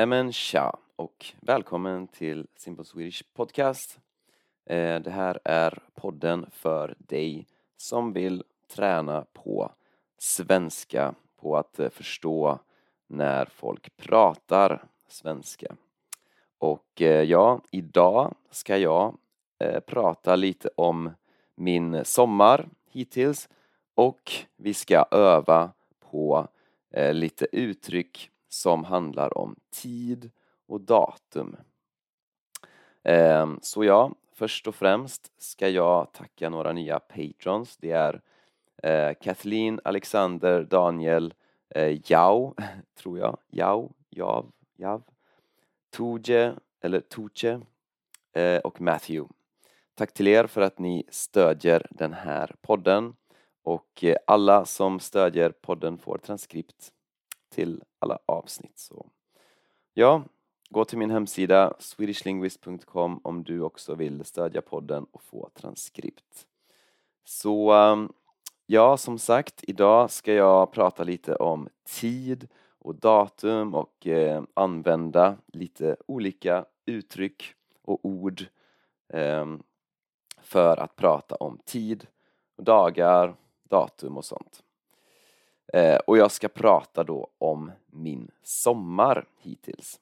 Nej men tja och välkommen till Simple Swedish Podcast. Eh, det här är podden för dig som vill träna på svenska, på att eh, förstå när folk pratar svenska. Och eh, ja, idag ska jag prata lite om min sommar hittills och vi ska öva på lite uttryck som handlar om tid och datum. Ehm, så ja, först och främst ska jag tacka några nya patrons. Det är eh, Kathleen, Alexander, Daniel, eh, Jao, tror jag, Jao, Jav, Jav, Tuje, eller Tuche eh, och Matthew. Tack till er för att ni stödjer den här podden och alla som stödjer podden får transkript till alla avsnitt. Så ja, gå till min hemsida swedishlinguist.com om du också vill stödja podden och få transkript. Så um, ja, som sagt, idag ska jag prata lite om tid och datum och eh, använda lite olika uttryck och ord eh, för att prata om tid, dagar, datum och sånt. Eh, och jag ska prata då om min sommar hittills.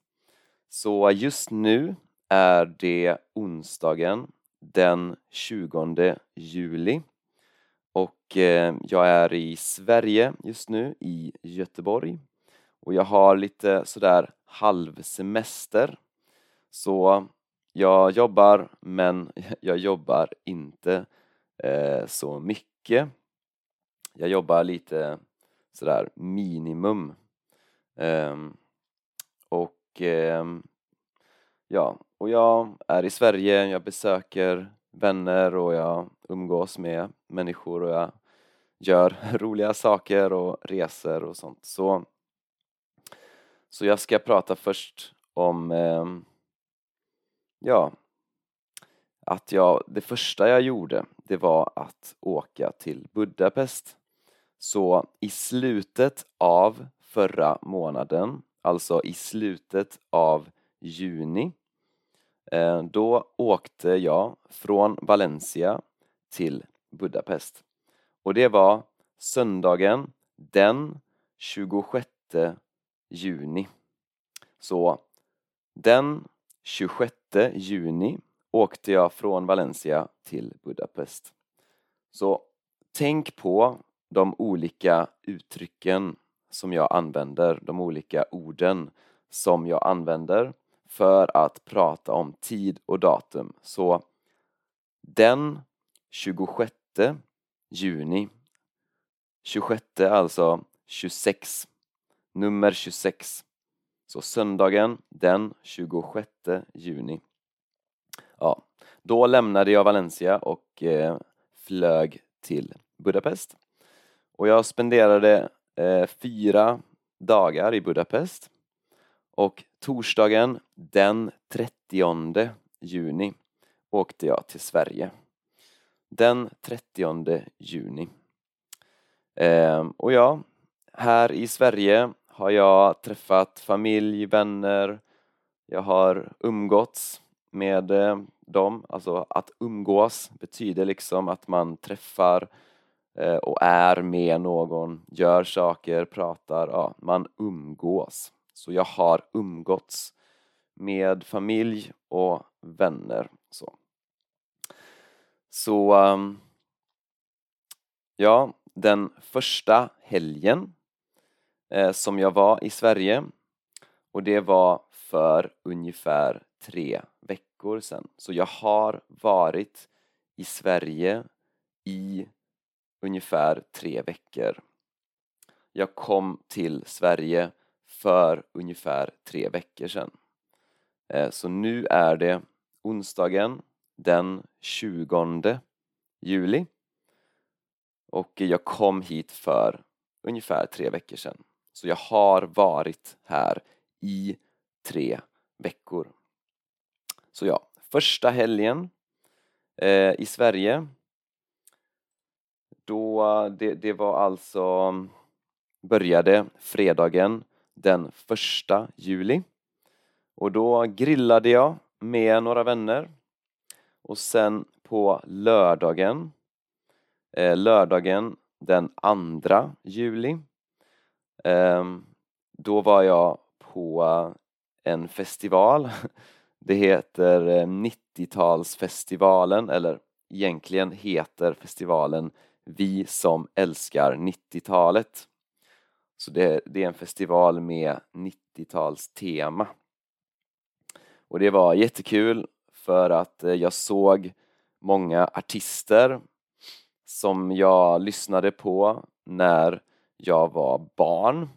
Så just nu är det onsdagen den 20 juli och eh, jag är i Sverige just nu, i Göteborg och jag har lite sådär halvsemester så jag jobbar men jag jobbar inte eh, så mycket. Jag jobbar lite sådär minimum. Um, och um, ja, och jag är i Sverige, jag besöker vänner och jag umgås med människor och jag gör roliga saker och reser och sånt. Så, så jag ska prata först om um, ja, att jag, det första jag gjorde det var att åka till Budapest så i slutet av förra månaden, alltså i slutet av juni, eh, då åkte jag från Valencia till Budapest. Och det var söndagen den 26 juni. Så den 26 juni åkte jag från Valencia till Budapest. Så tänk på de olika uttrycken som jag använder, de olika orden som jag använder för att prata om tid och datum. Så den 26 juni, 26 alltså 26, nummer 26. Så söndagen den 26 juni. Ja, då lämnade jag Valencia och eh, flög till Budapest. Och jag spenderade eh, fyra dagar i Budapest och torsdagen den 30 juni åkte jag till Sverige. Den 30 juni. Eh, och ja, här i Sverige har jag träffat familj, vänner, jag har umgåtts med eh, dem. Alltså att umgås betyder liksom att man träffar Eh, Eh, och är med någon, gör saker, pratar, ja, man umgås. Så jag har umgåtts med familj och vänner. Så, så ehm, ja, den första helgen eh, som jag var i Sverige och det var för ungefär tre veckor sedan. Så jag har varit i Sverige i ungefär tre veckor. Jag kom till Sverige för ungefär tre veckor sedan. Eh, så nu är det onsdagen den 20 juli och jag kom hit för ungefär tre veckor sedan. Så jag har varit här i tre veckor. Så ja, första helgen eh, i Sverige då, det, det var alltså, började fredagen den första juli Och då grillade jag med några vänner och sen på lördagen, eh, lördagen den andra juli, eh, då var jag på en festival. Det heter eh, 90-talsfestivalen, eller egentligen heter festivalen vi som älskar 90-talet. Så det, det, är en festival med 90-talstema. Och det var jättekul för att eh, jag såg många artister som jag lyssnade på när jag var barn.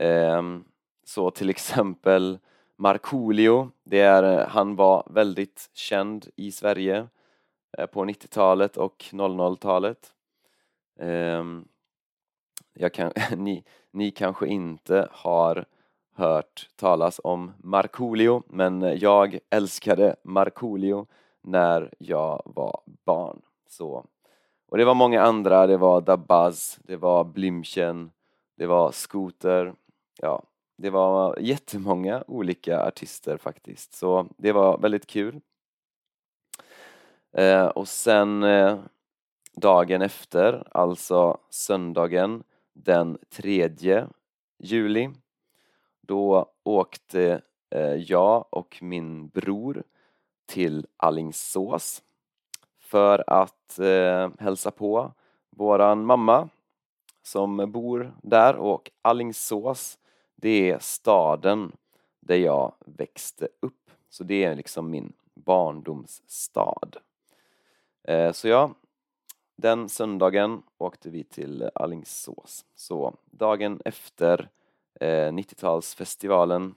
Ehm, så till exempel Markoolio, det är, eh, han var väldigt känd i Sverige Eh, på 90-talet och 00-talet. Ehm, kan, ni, ni kanske inte har hört talas om Markoolio, men jag älskade Markoolio när jag var barn. Så. Och det var många andra, det var Da Buzz, det var Blimchen, det var Scooter, ja, det var jättemånga olika artister faktiskt, så det var väldigt kul. Eh, och sen eh, dagen efter, alltså söndagen den 3 juli, då åkte eh, jag och min bror till Allingsås för att eh, hälsa på våran mamma som bor där och Allingsås det är staden där jag växte upp. Så det är liksom min barndomsstad. Eh, så ja, den söndagen åkte vi till Allingsås. Så dagen efter eh, 90-talsfestivalen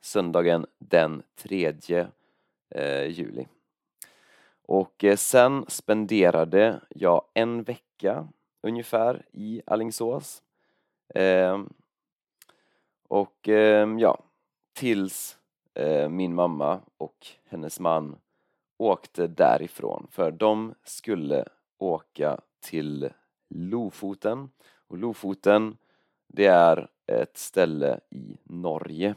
söndagen den 3 eh, juli. Och eh, sen spenderade jag en vecka ungefär i Allingsås. Ehm, och ehm, ja, tills eh, min mamma och hennes man åkte därifrån för de skulle åka till Lofoten och Lofoten det är ett ställe i Norge.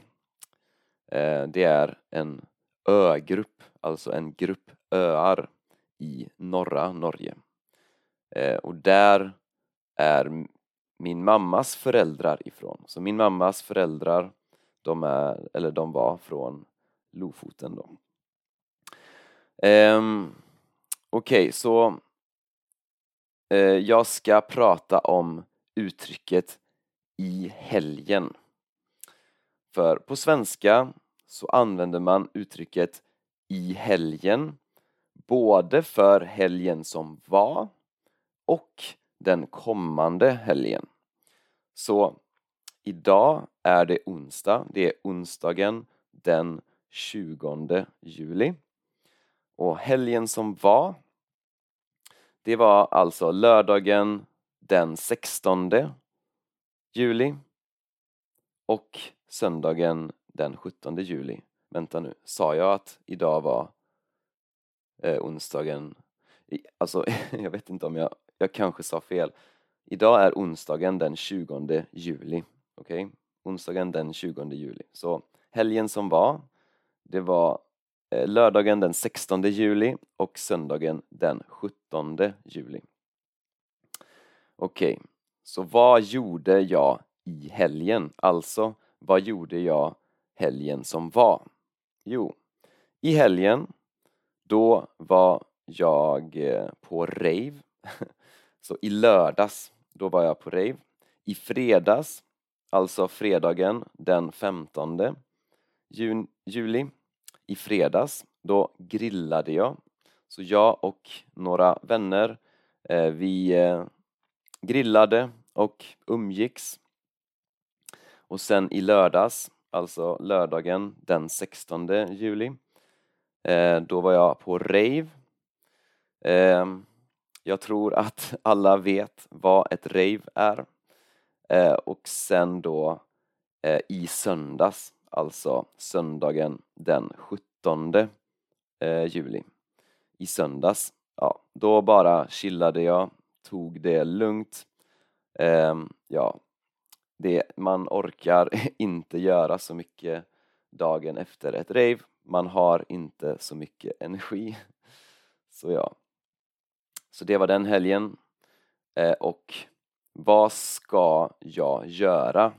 Eh, det är en ögrupp, alltså en grupp öar i norra Norge. Eh, och där är min mammas föräldrar ifrån. Så min mammas föräldrar, de, är, eller de var från Lofoten då. Um, Okej, okay, så uh, jag ska prata om uttrycket i helgen. För på svenska så använder man uttrycket i helgen både för helgen som var och den kommande helgen. Så idag är det onsdag, det är onsdagen den 20 juli. Och helgen som var, det var alltså lördagen den 16 juli och söndagen den 17 juli. Vänta nu, sa jag att idag var eh, onsdagen? Alltså, jag vet inte om jag jag kanske sa fel. Idag är onsdagen den 20 juli. Okej? Okay? Onsdagen den 20 juli. Så helgen som var, det var Eh, lördagen den 16 juli och söndagen den 17 juli. Okej, okay. så vad gjorde jag i helgen? Alltså, vad gjorde jag helgen som var? Jo, i helgen, då var jag eh, på rave Så i lördags, då var jag på rave. I fredags, alltså fredagen den 15 juli, i fredags, då grillade jag. Så jag och några vänner, eh, vi eh, grillade och umgicks. Och sen i lördags, alltså lördagen den 16 juli, eh, då var jag på rave. Eh, jag tror att alla vet vad ett rave är. Eh, och sen då eh, i söndags, alltså söndagen den 17 eh, juli. I söndags, ja, då bara chillade jag, tog det lugnt. Ehm, ja, det, man orkar inte göra så mycket dagen efter ett rave. Man har inte så mycket energi. Så ja. Så det var den helgen. Eh, och vad ska jag göra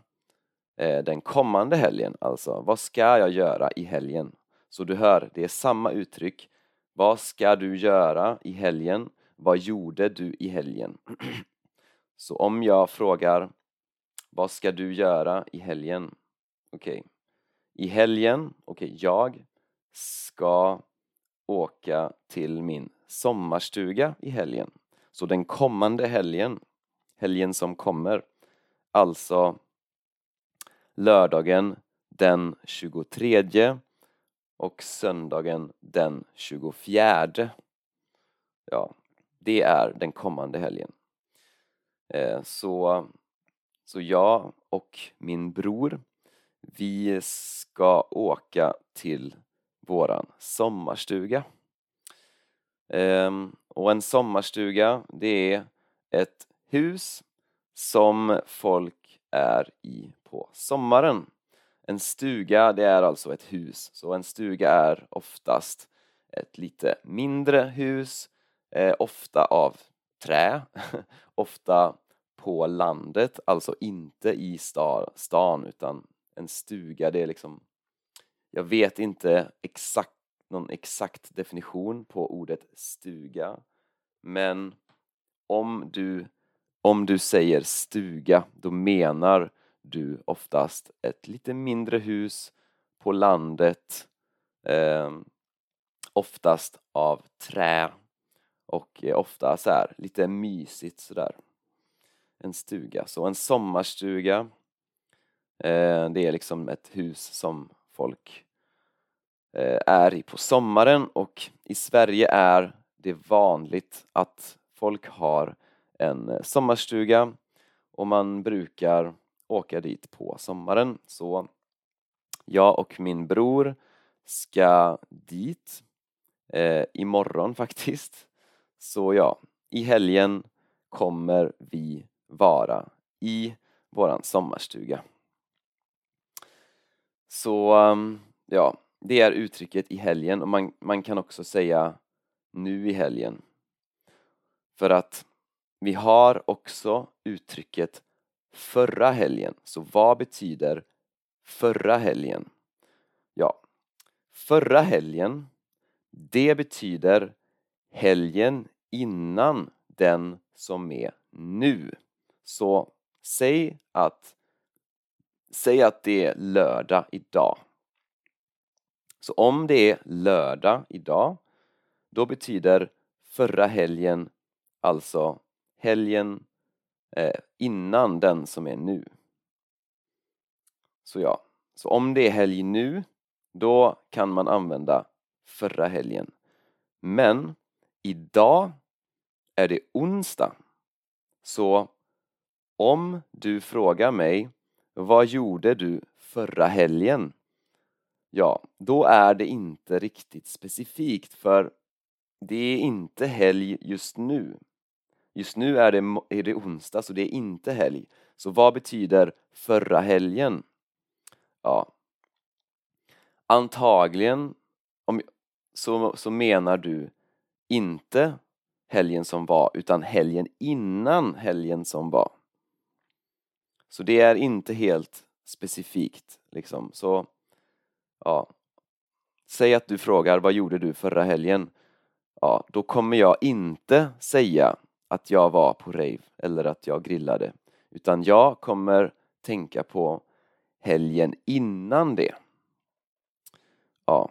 Eh, den kommande helgen? Alltså, vad ska jag göra i helgen? Så du hör, det är samma uttryck. Vad ska du göra i helgen? Vad gjorde du i helgen? Så om jag frågar Vad ska du göra i helgen? Okej, okay. i helgen, okej, okay, jag ska åka till min sommarstuga i helgen. Så den kommande helgen, helgen som kommer, alltså lördagen den 23 och söndagen den 24. Ja, det är den kommande helgen. Eh, så, så jag och min bror, vi ska åka till våran sommarstuga. Ehm, och en sommarstuga, det är ett hus som folk är i på sommaren. En stuga, det är alltså ett hus, så en stuga är oftast ett lite mindre hus, eh, ofta av trä, ofta på landet, alltså inte i stan utan en stuga, det är liksom jag vet inte exakt, någon exakt definition på ordet stuga men om du, om du säger stuga då menar du oftast ett lite mindre hus på landet eh, oftast av trä och ofta så här, lite mysigt sådär. En stuga, så en sommarstuga eh, det är liksom ett hus som folk eh, är i på sommaren och i Sverige är det vanligt att folk har en eh, sommarstuga och man brukar åka dit på sommaren. Så jag och min bror ska dit eh, imorgon faktiskt. Så ja, i helgen kommer vi vara i våran sommarstuga. Så ehm, ja, det är uttrycket i helgen och man, man kan också säga nu i helgen. För att vi har också uttrycket förra helgen. Så vad betyder förra helgen? Ja, förra helgen, det betyder helgen innan den som är nu. Så säg att, säg att det är lördag idag. Så om det är lördag idag, då betyder förra helgen alltså helgen eh, innan den som är nu. Så ja, så om det är helg nu, då kan man använda förra helgen. Men idag är det onsdag. Så om du frågar mig vad gjorde du förra helgen? Ja, då är det inte riktigt specifikt för det är inte helg just nu. Just nu är det, är det onsdag så det är inte helg. Så vad betyder förra helgen? Ja, antagligen om, så, så menar du inte helgen som var utan helgen innan helgen som var. Så det är inte helt specifikt liksom. Så ja, säg att du frågar vad gjorde du förra helgen? Ja, då kommer jag inte säga att jag var på rave eller att jag grillade utan jag kommer tänka på helgen innan det. Ja.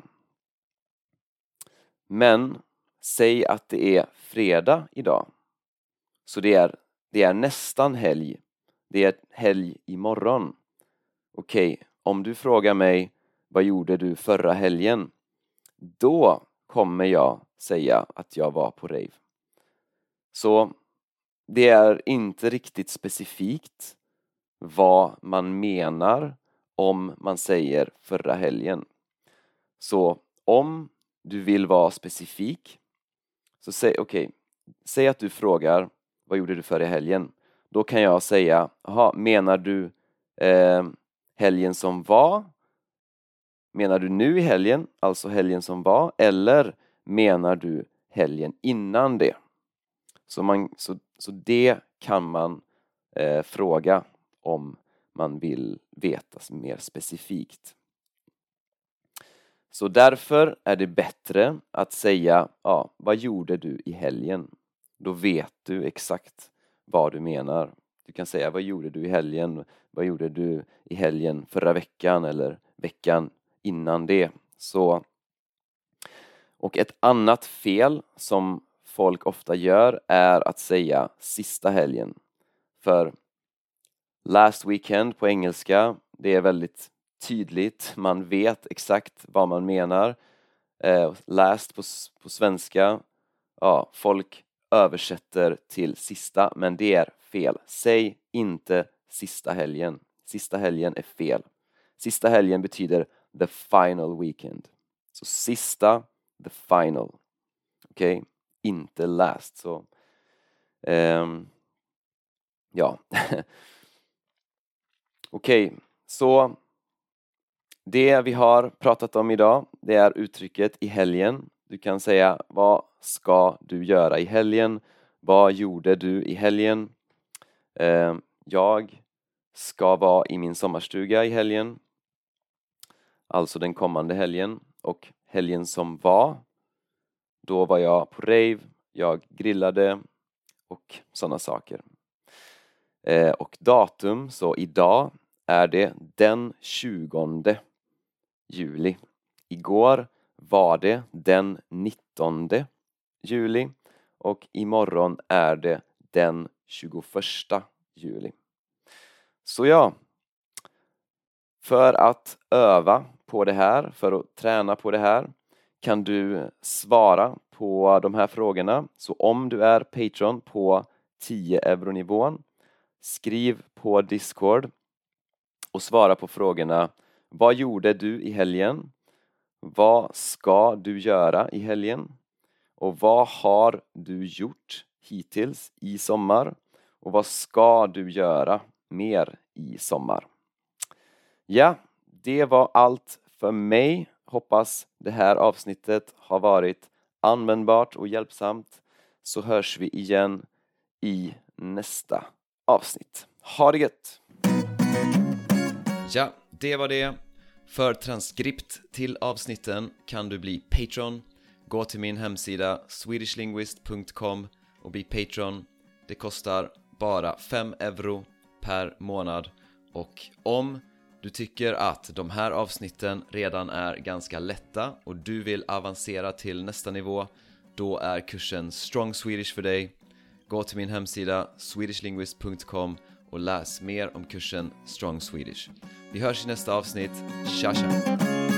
Men säg att det är fredag idag. Så det är, det är nästan helg. Det är helg imorgon. Okej, okay, om du frågar mig vad gjorde du förra helgen? Då kommer jag säga att jag var på rave. Så det är inte riktigt specifikt vad man menar om man säger förra helgen. Så om du vill vara specifik så säg okej, okay, säg att du frågar vad gjorde du förra helgen? Då kan jag säga, jaha, menar du eh, helgen som var Menar du nu i helgen, alltså helgen som var, eller menar du helgen innan det? Så, man, så, så det kan man eh, fråga om man vill veta mer specifikt. Så därför är det bättre att säga, ja, vad gjorde du i helgen? Då vet du exakt vad du menar. Du kan säga, vad gjorde du i helgen? Vad gjorde du i helgen förra veckan eller veckan innan det? Så och ett annat fel som folk ofta gör är att säga sista helgen. För last weekend på engelska, det är väldigt tydligt, man vet exakt vad man menar. Eh, last på, på svenska, ja, folk översätter till sista, men det är fel. Säg inte sista helgen. Sista helgen är fel. Sista helgen betyder the final weekend. Så sista, the final. Okej? Okay? Inte läst, Så, um, ja. Okej, okay. så det vi har pratat om idag, det är uttrycket i helgen. Du kan säga vad ska du göra i helgen? Vad gjorde du i helgen? Eh, jag ska vara i min sommarstuga i helgen. Alltså den kommande helgen och helgen som var. Då var jag på rave, jag grillade och sådana saker. Eh, och datum, så idag är det den 20 juli. Igår var det den 19 juli och imorgon är det den 21 juli. Så ja, för att öva på det här, för att träna på det här kan du svara på de här frågorna. Så om du är Patreon på 10 euro-nivån, skriv på Discord och svara på frågorna Vad gjorde du i helgen? Vad ska du göra i helgen? Och vad har du gjort hittills i sommar? Och vad ska du göra mer i sommar? Ja, det var allt för mig. Hoppas det här avsnittet har varit användbart och hjälpsamt. Så hörs vi igen i nästa avsnitt. Ha det gött! Ja, det var det. För transkript till avsnitten kan du bli Patreon. Gå till min hemsida swedishlinguist.com och bli Patreon. Det kostar bara 5 euro per månad och om du tycker att de här avsnitten redan är ganska lätta och du vill avancera till nästa nivå då är kursen Strong Swedish för dig. Gå till min hemsida swedishlinguist.com och läs mer om kursen Strong Swedish. Vi hörs i nästa avsnitt. Tja tja!